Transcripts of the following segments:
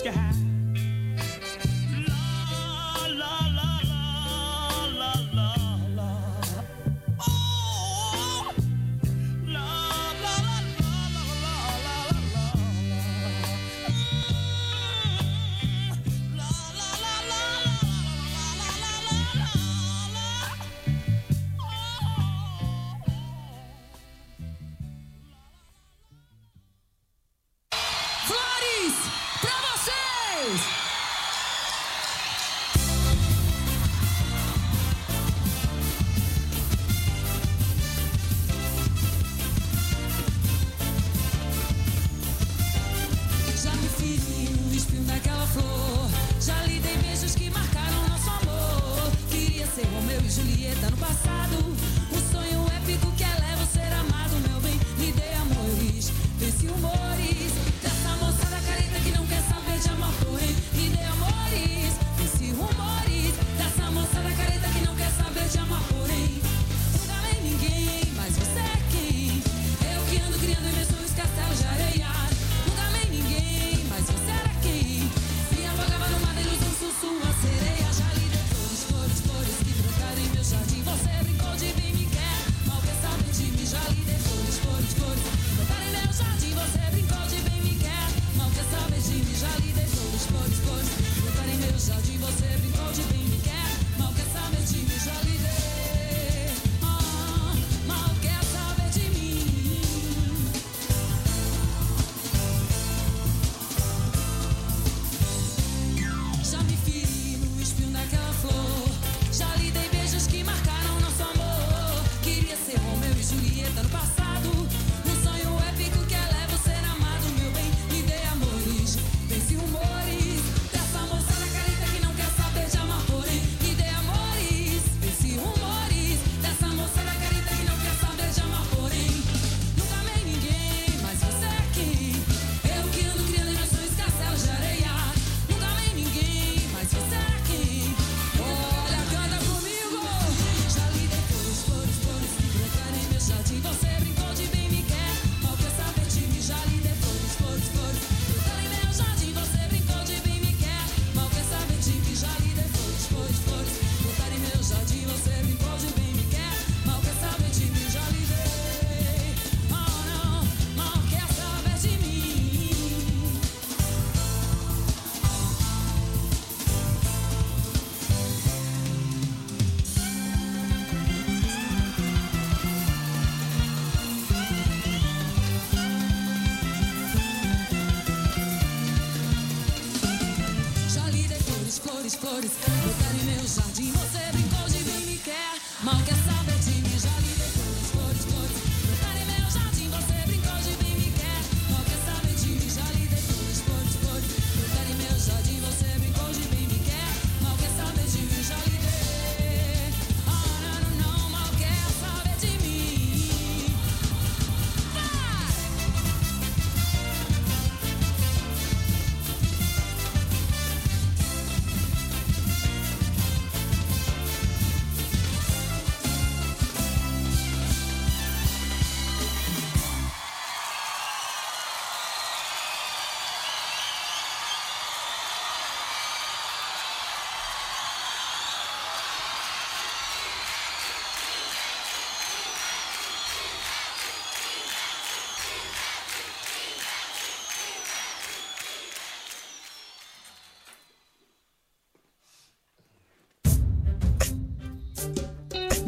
sky.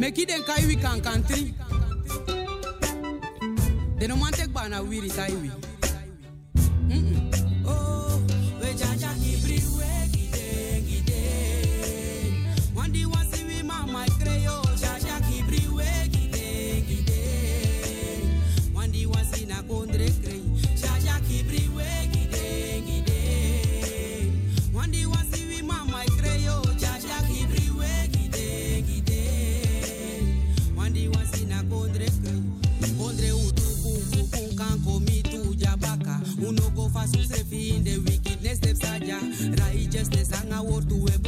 Make it then kaiwi can country. They don't want to take banana with it, saja. Righteousness to we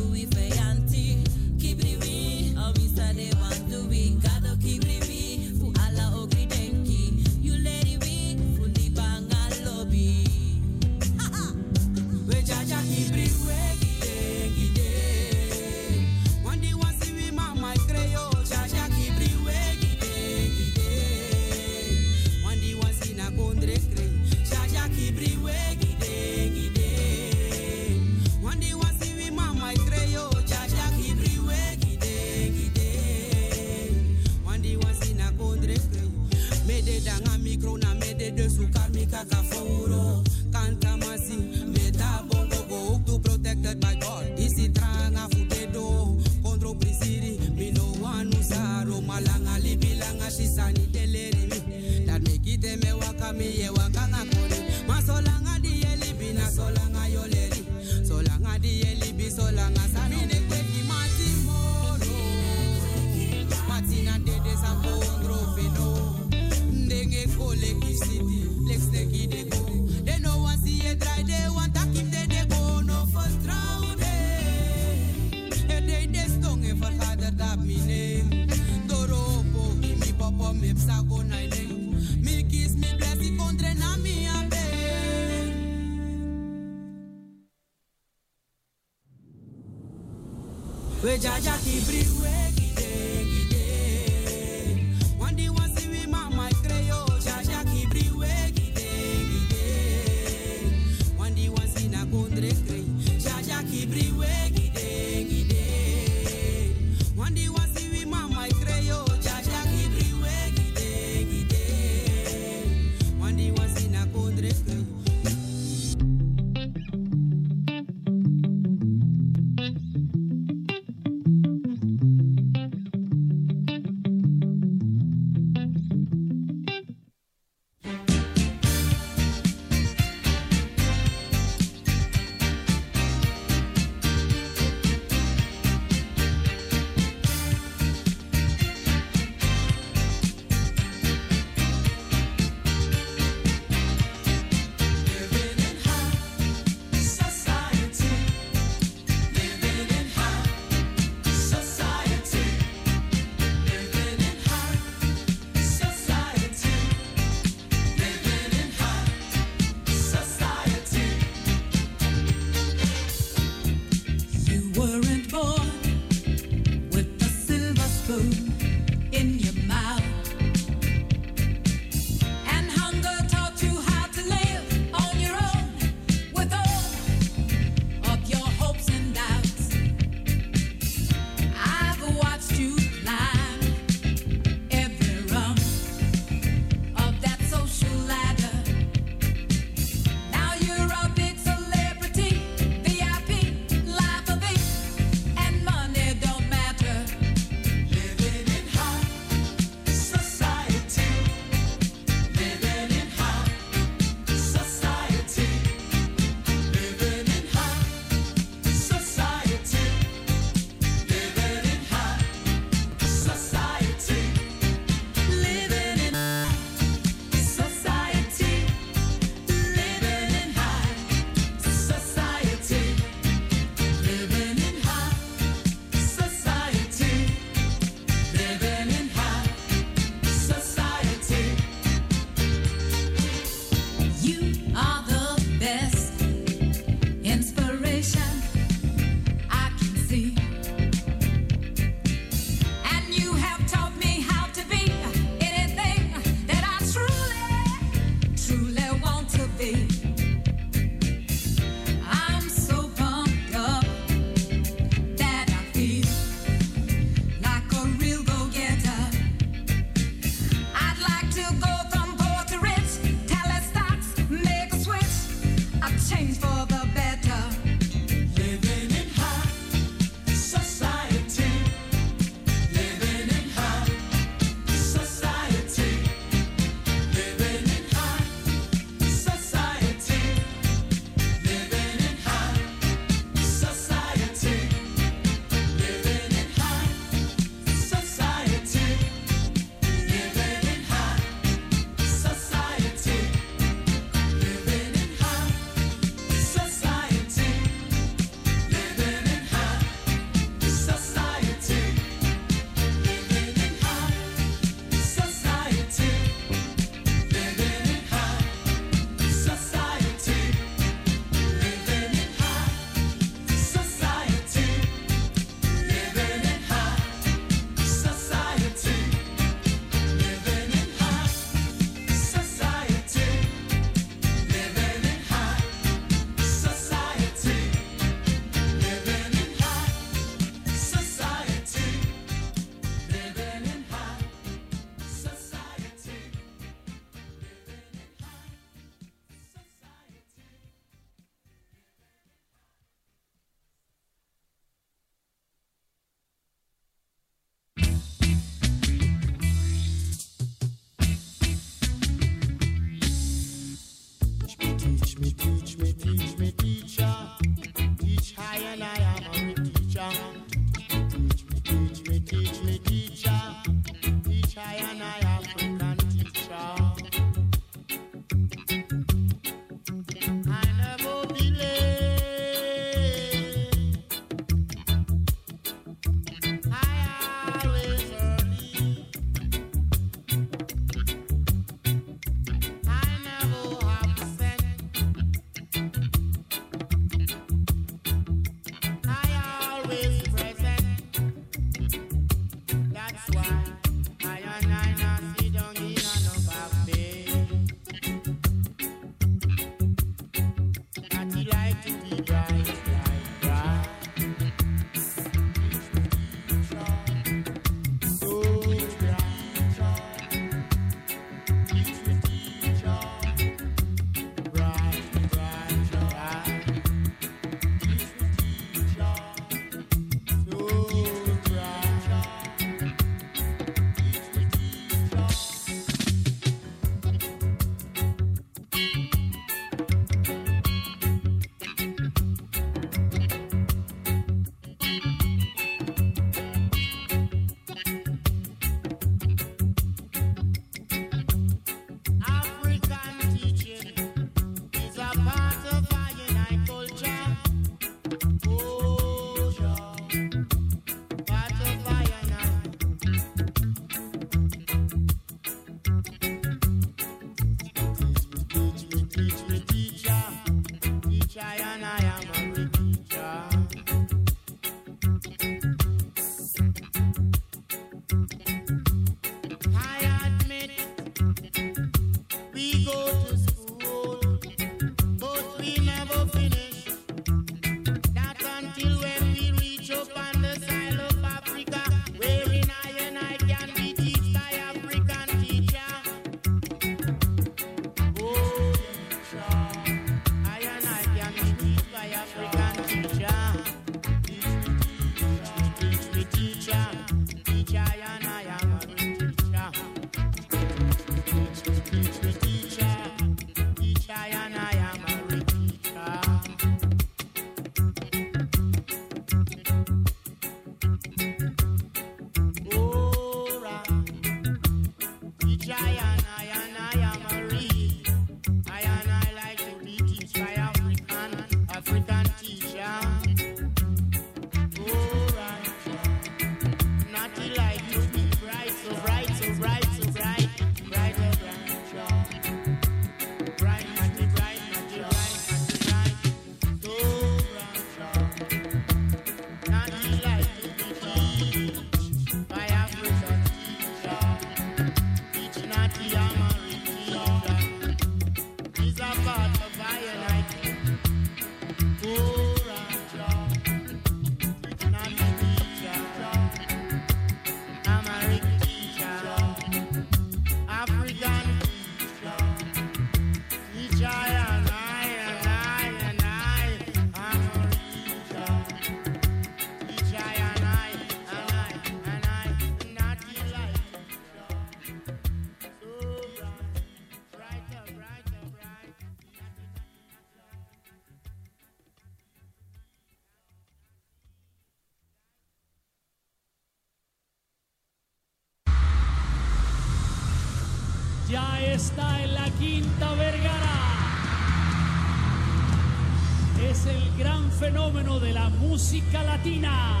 música latina.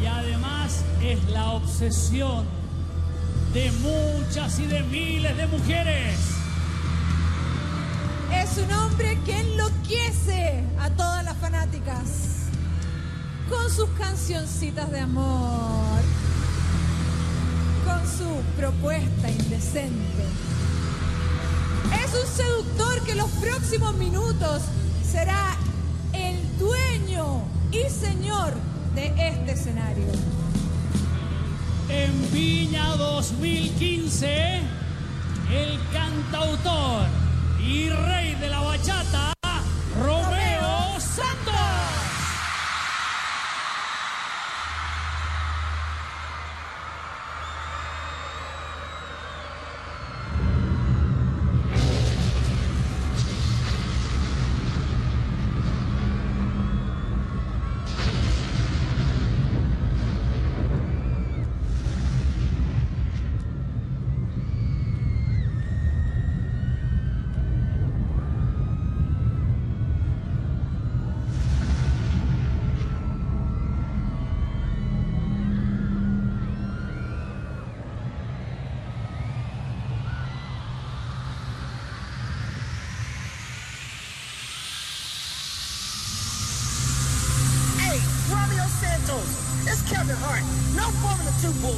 Y además es la obsesión de muchas y de miles de mujeres. Es un hombre que enloquece a todas las fanáticas con sus cancioncitas de amor, con su propuesta indecente. Es un seductor que los próximos minutos será y señor de este escenario. En Viña 2015, el cantautor y rey de la bachata,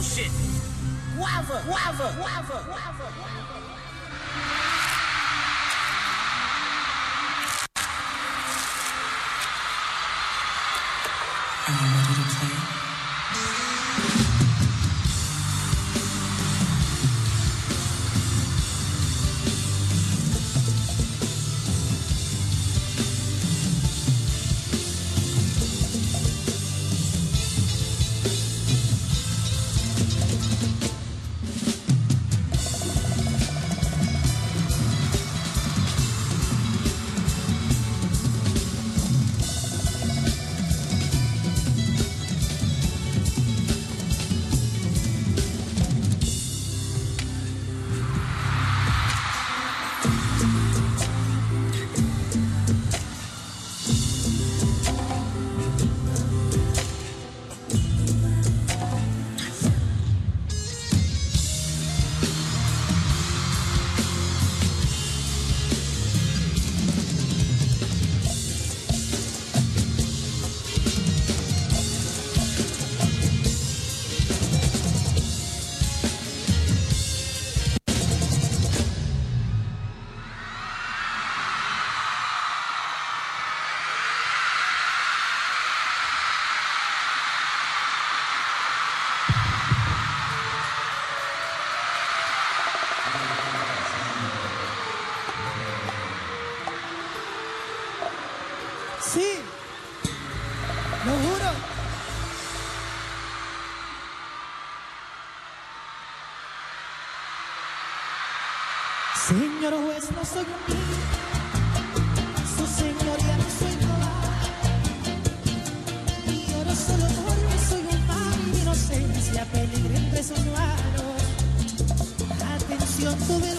bullshit. Guava, guava, guava, soy niño, su señoría no soy toda. Y oro solo porque soy humano y inocencia peligra entre sus manos. Atención, tuve el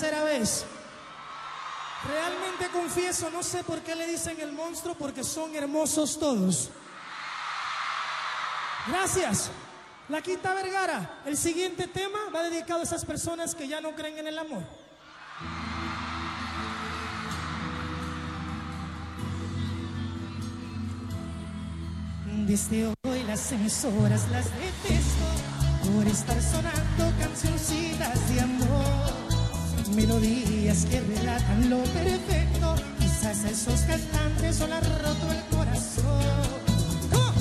tercera vez. Realmente confieso, no sé por qué le dicen el monstruo, porque son hermosos todos. Gracias. La Quinta Vergara, el siguiente tema va dedicado a esas personas que ya no creen en el amor. Desde hoy las emisoras las detesto por estar sonando cancioncitas de amor melodías que relatan lo perfecto. Quizás esos cantantes solo ha roto el corazón. ¡Oh!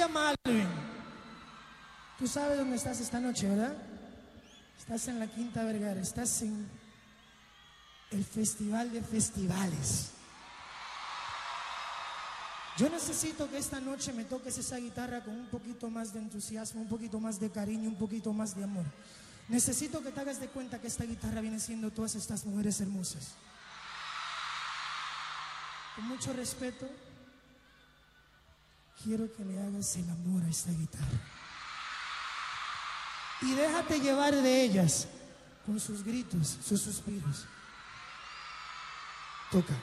Julia Malvin. Tú sabes dónde estás esta noche, ¿verdad? Estás en la Quinta Vergara, estás en el Festival de Festivales. Yo necesito que esta noche me toques esa guitarra con un poquito más de entusiasmo, un poquito más de cariño, un poquito más de amor. Necesito que te hagas de cuenta que esta guitarra viene siendo todas estas mujeres hermosas. Con mucho respeto, quiero que le hagas el amor a esta guitarra. Y déjate llevar de ellas con sus gritos, sus suspiros. Toca.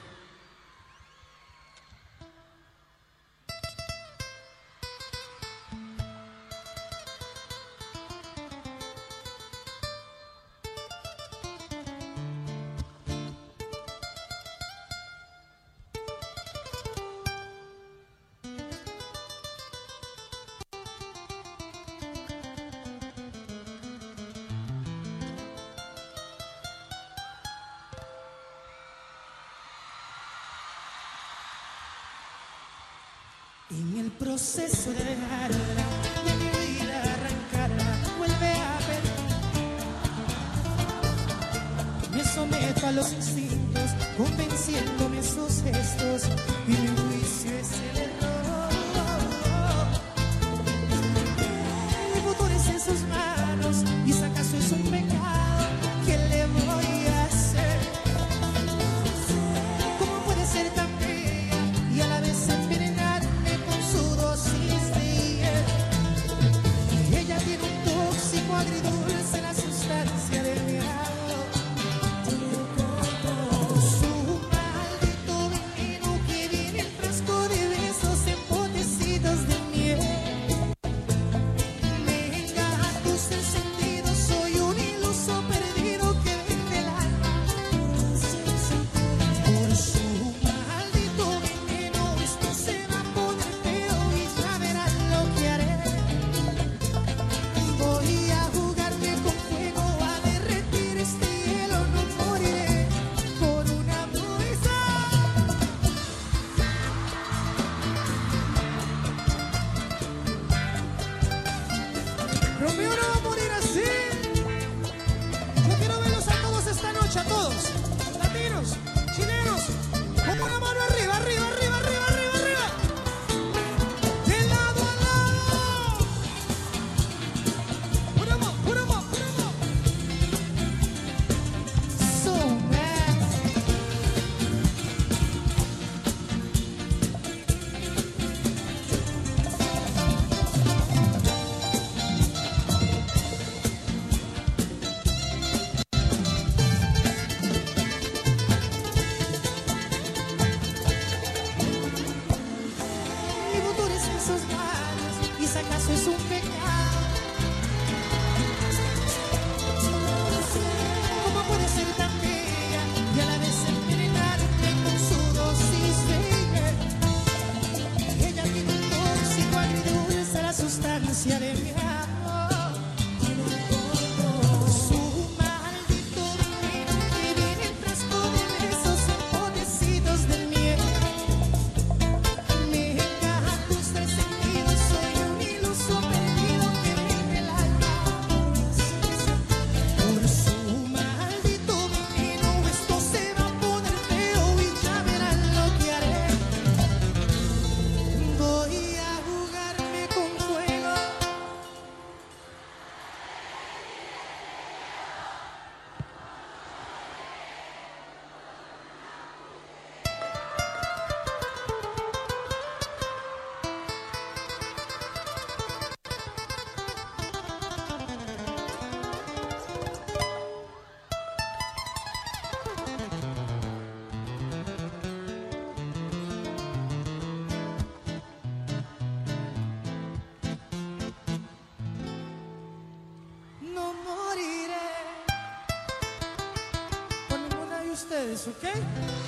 ustedes, ¿ok?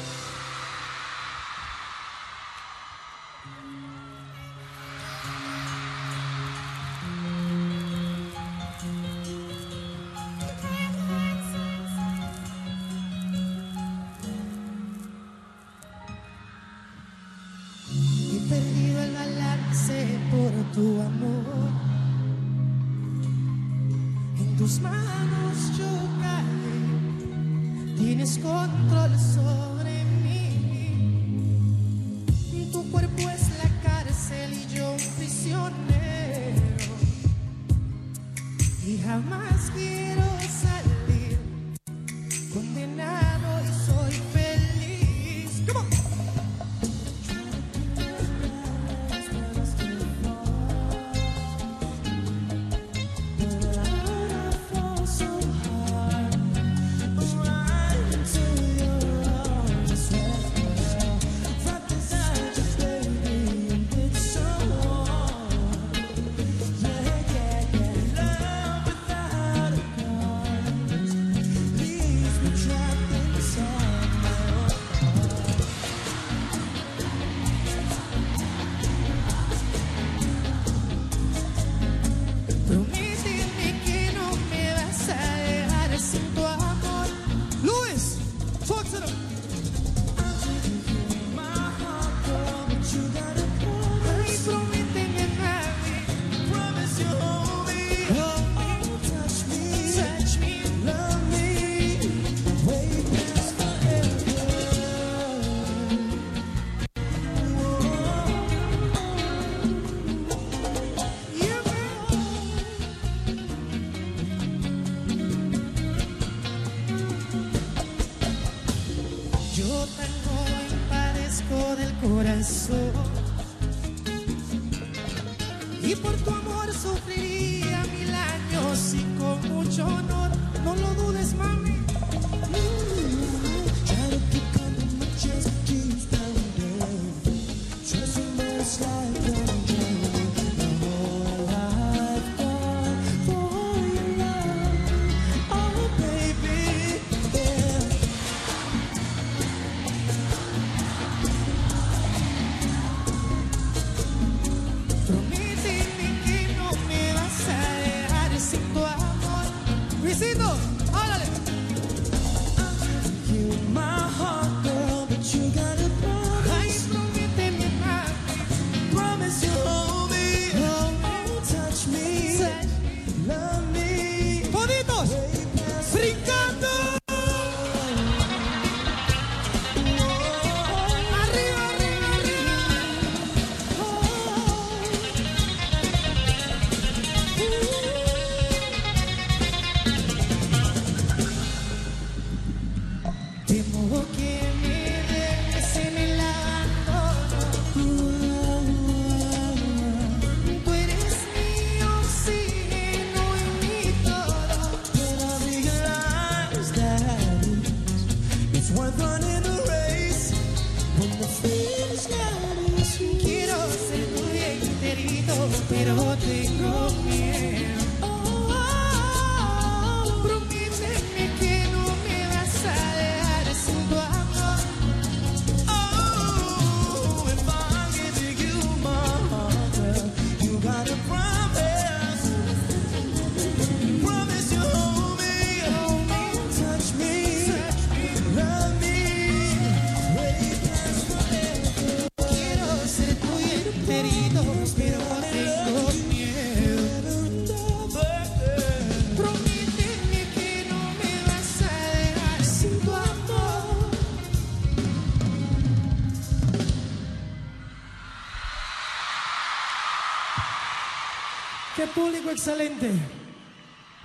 Excelente.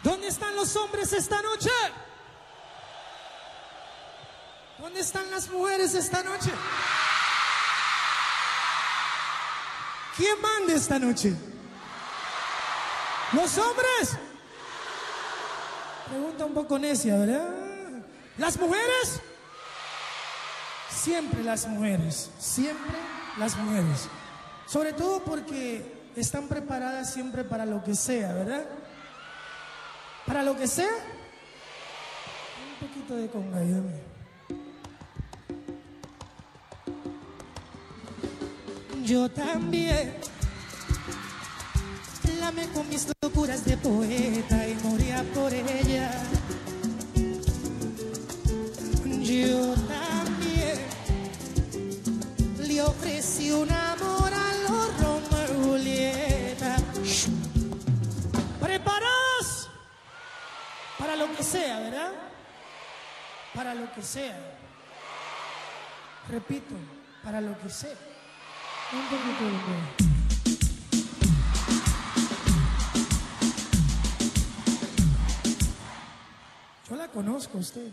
¿Dónde están los hombres esta noche? ¿Dónde están las mujeres esta noche? ¿Quién manda esta noche? ¿Los hombres? Pregunta un poco necia, ¿verdad? ¿Las mujeres? Siempre las mujeres, siempre las mujeres. Sobre todo porque están preparadas siempre para lo que sea, ¿verdad? Para lo que sea. Un poquito de conga, ayúdame. Yo también la amé con mis locuras de poeta y moría por ella. Yo también le ofrecí un sea, ¿verdad? Para lo que sea. Repito, para lo que sea. Un poquito de. Yo la conozco usted.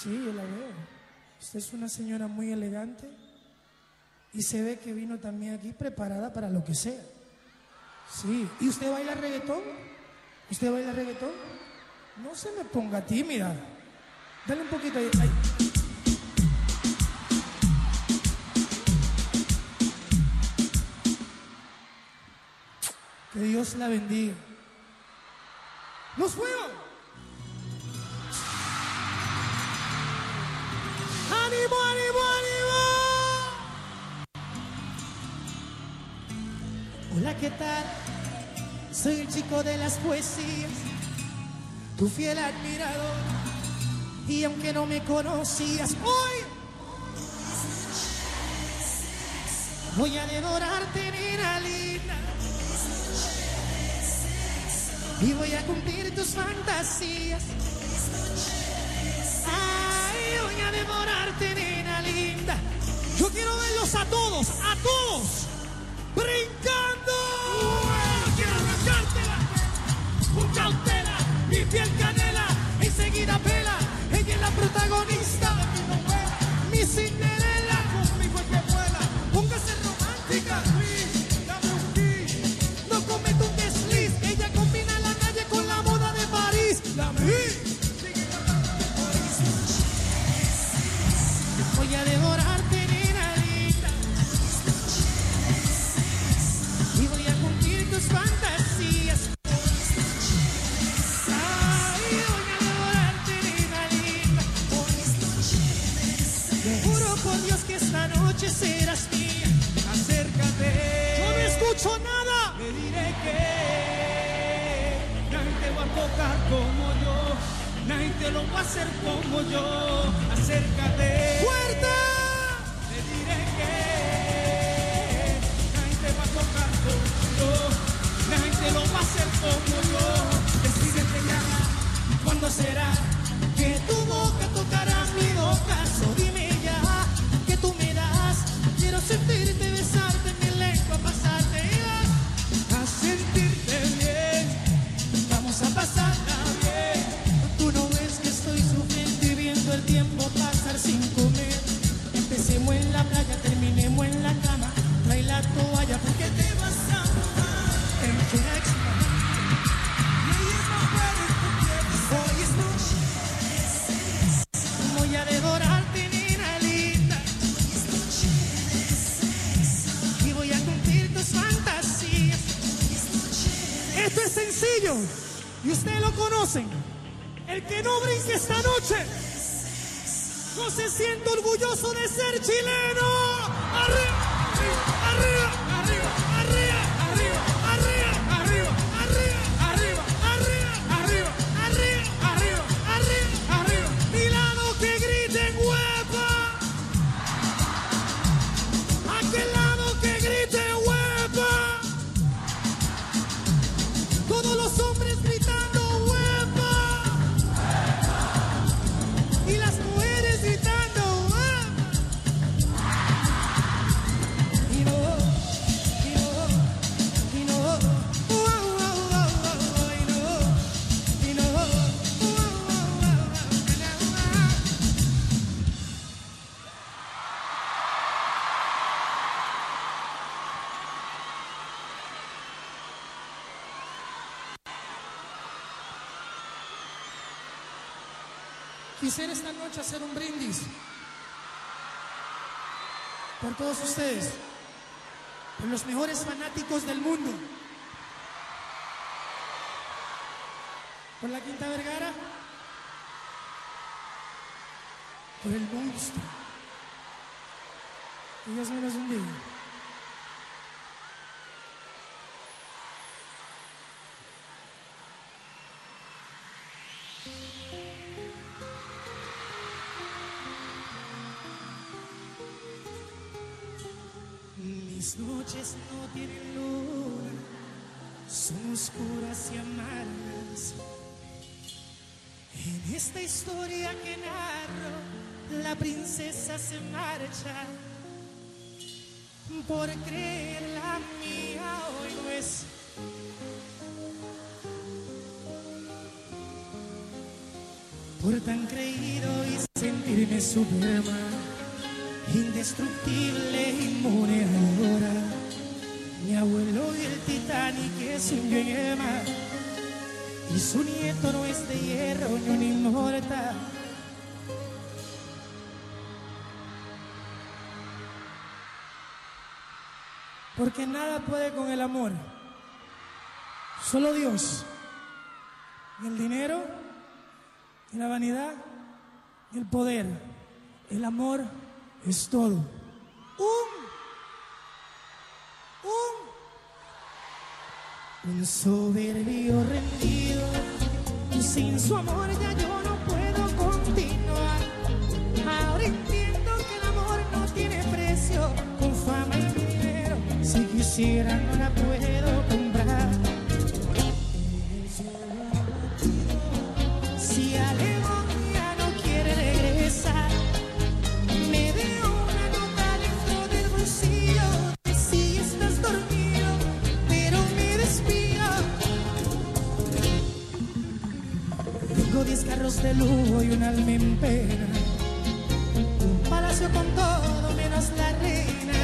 Sí, yo la veo. Usted es una señora muy elegante y se ve que vino también aquí preparada para lo que sea. Sí. ¿Y usted baila reggaetón? ¿Usted baila reggaetón? No se me ponga tímida. Dale un poquito ahí. Que Dios la bendiga. ¡Nos fuimos! ¡Ánimo, ánimo, ánimo! Hola, ¿qué tal? Soy el chico de las poesías, tu fiel admirador. Y aunque no me conocías, hoy voy a devorarte, nena linda. Y voy a cumplir tus fantasías. Ay, voy a devorarte, nena linda. Yo quiero verlos a todos, a todos, brincando. Orgulloso de ser chileno. Arriba, arriba, Quisiera esta noche hacer un brindis por todos ustedes, por los mejores fanáticos del mundo, por la Quinta Vergara, por el monstruo. Que Dios me los bendiga. Noches no tienen luna, son oscuras y amargas. En esta historia que narro, la princesa se marcha. Por creer la mía hoy no es. Por tan creído y sentirme Superman indestructible, inmune ahora. Mi abuelo y el Titanic se hundió en. Y su nieto no es de hierro ni un inmortal. Porque nada puede con el amor. Solo Dios. Y el dinero, y la vanidad, y el poder. El amor es todo. Un, un, un soberbio rendido. Sin su amor ya yo carros de lujo y un alma en pena. Un palacio con todo menos la reina.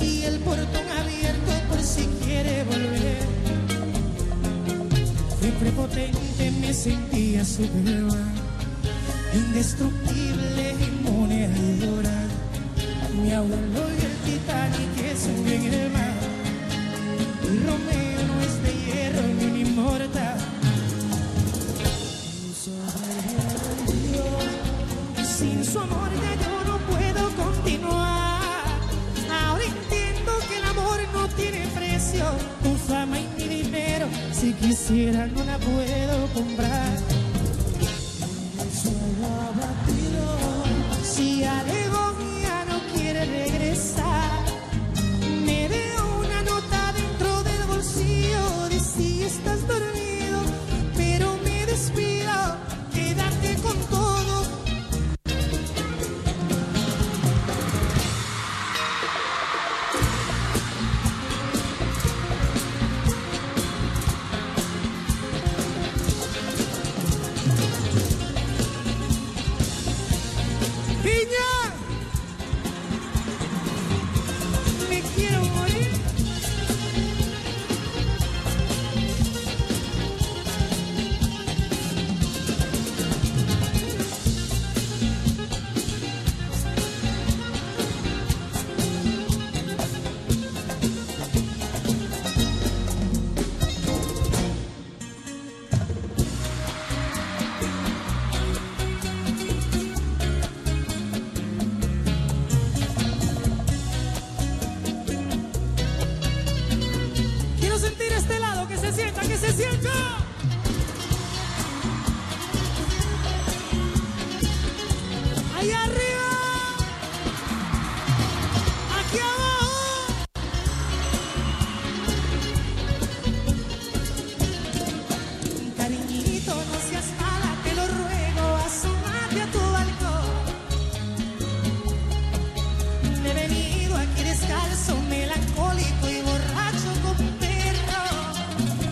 Y el portón abierto por si quiere volver. Fui prepotente, me sentía Superman indestructible, inmune a llorar. Mi abuelo quisiera no la puedo comprar.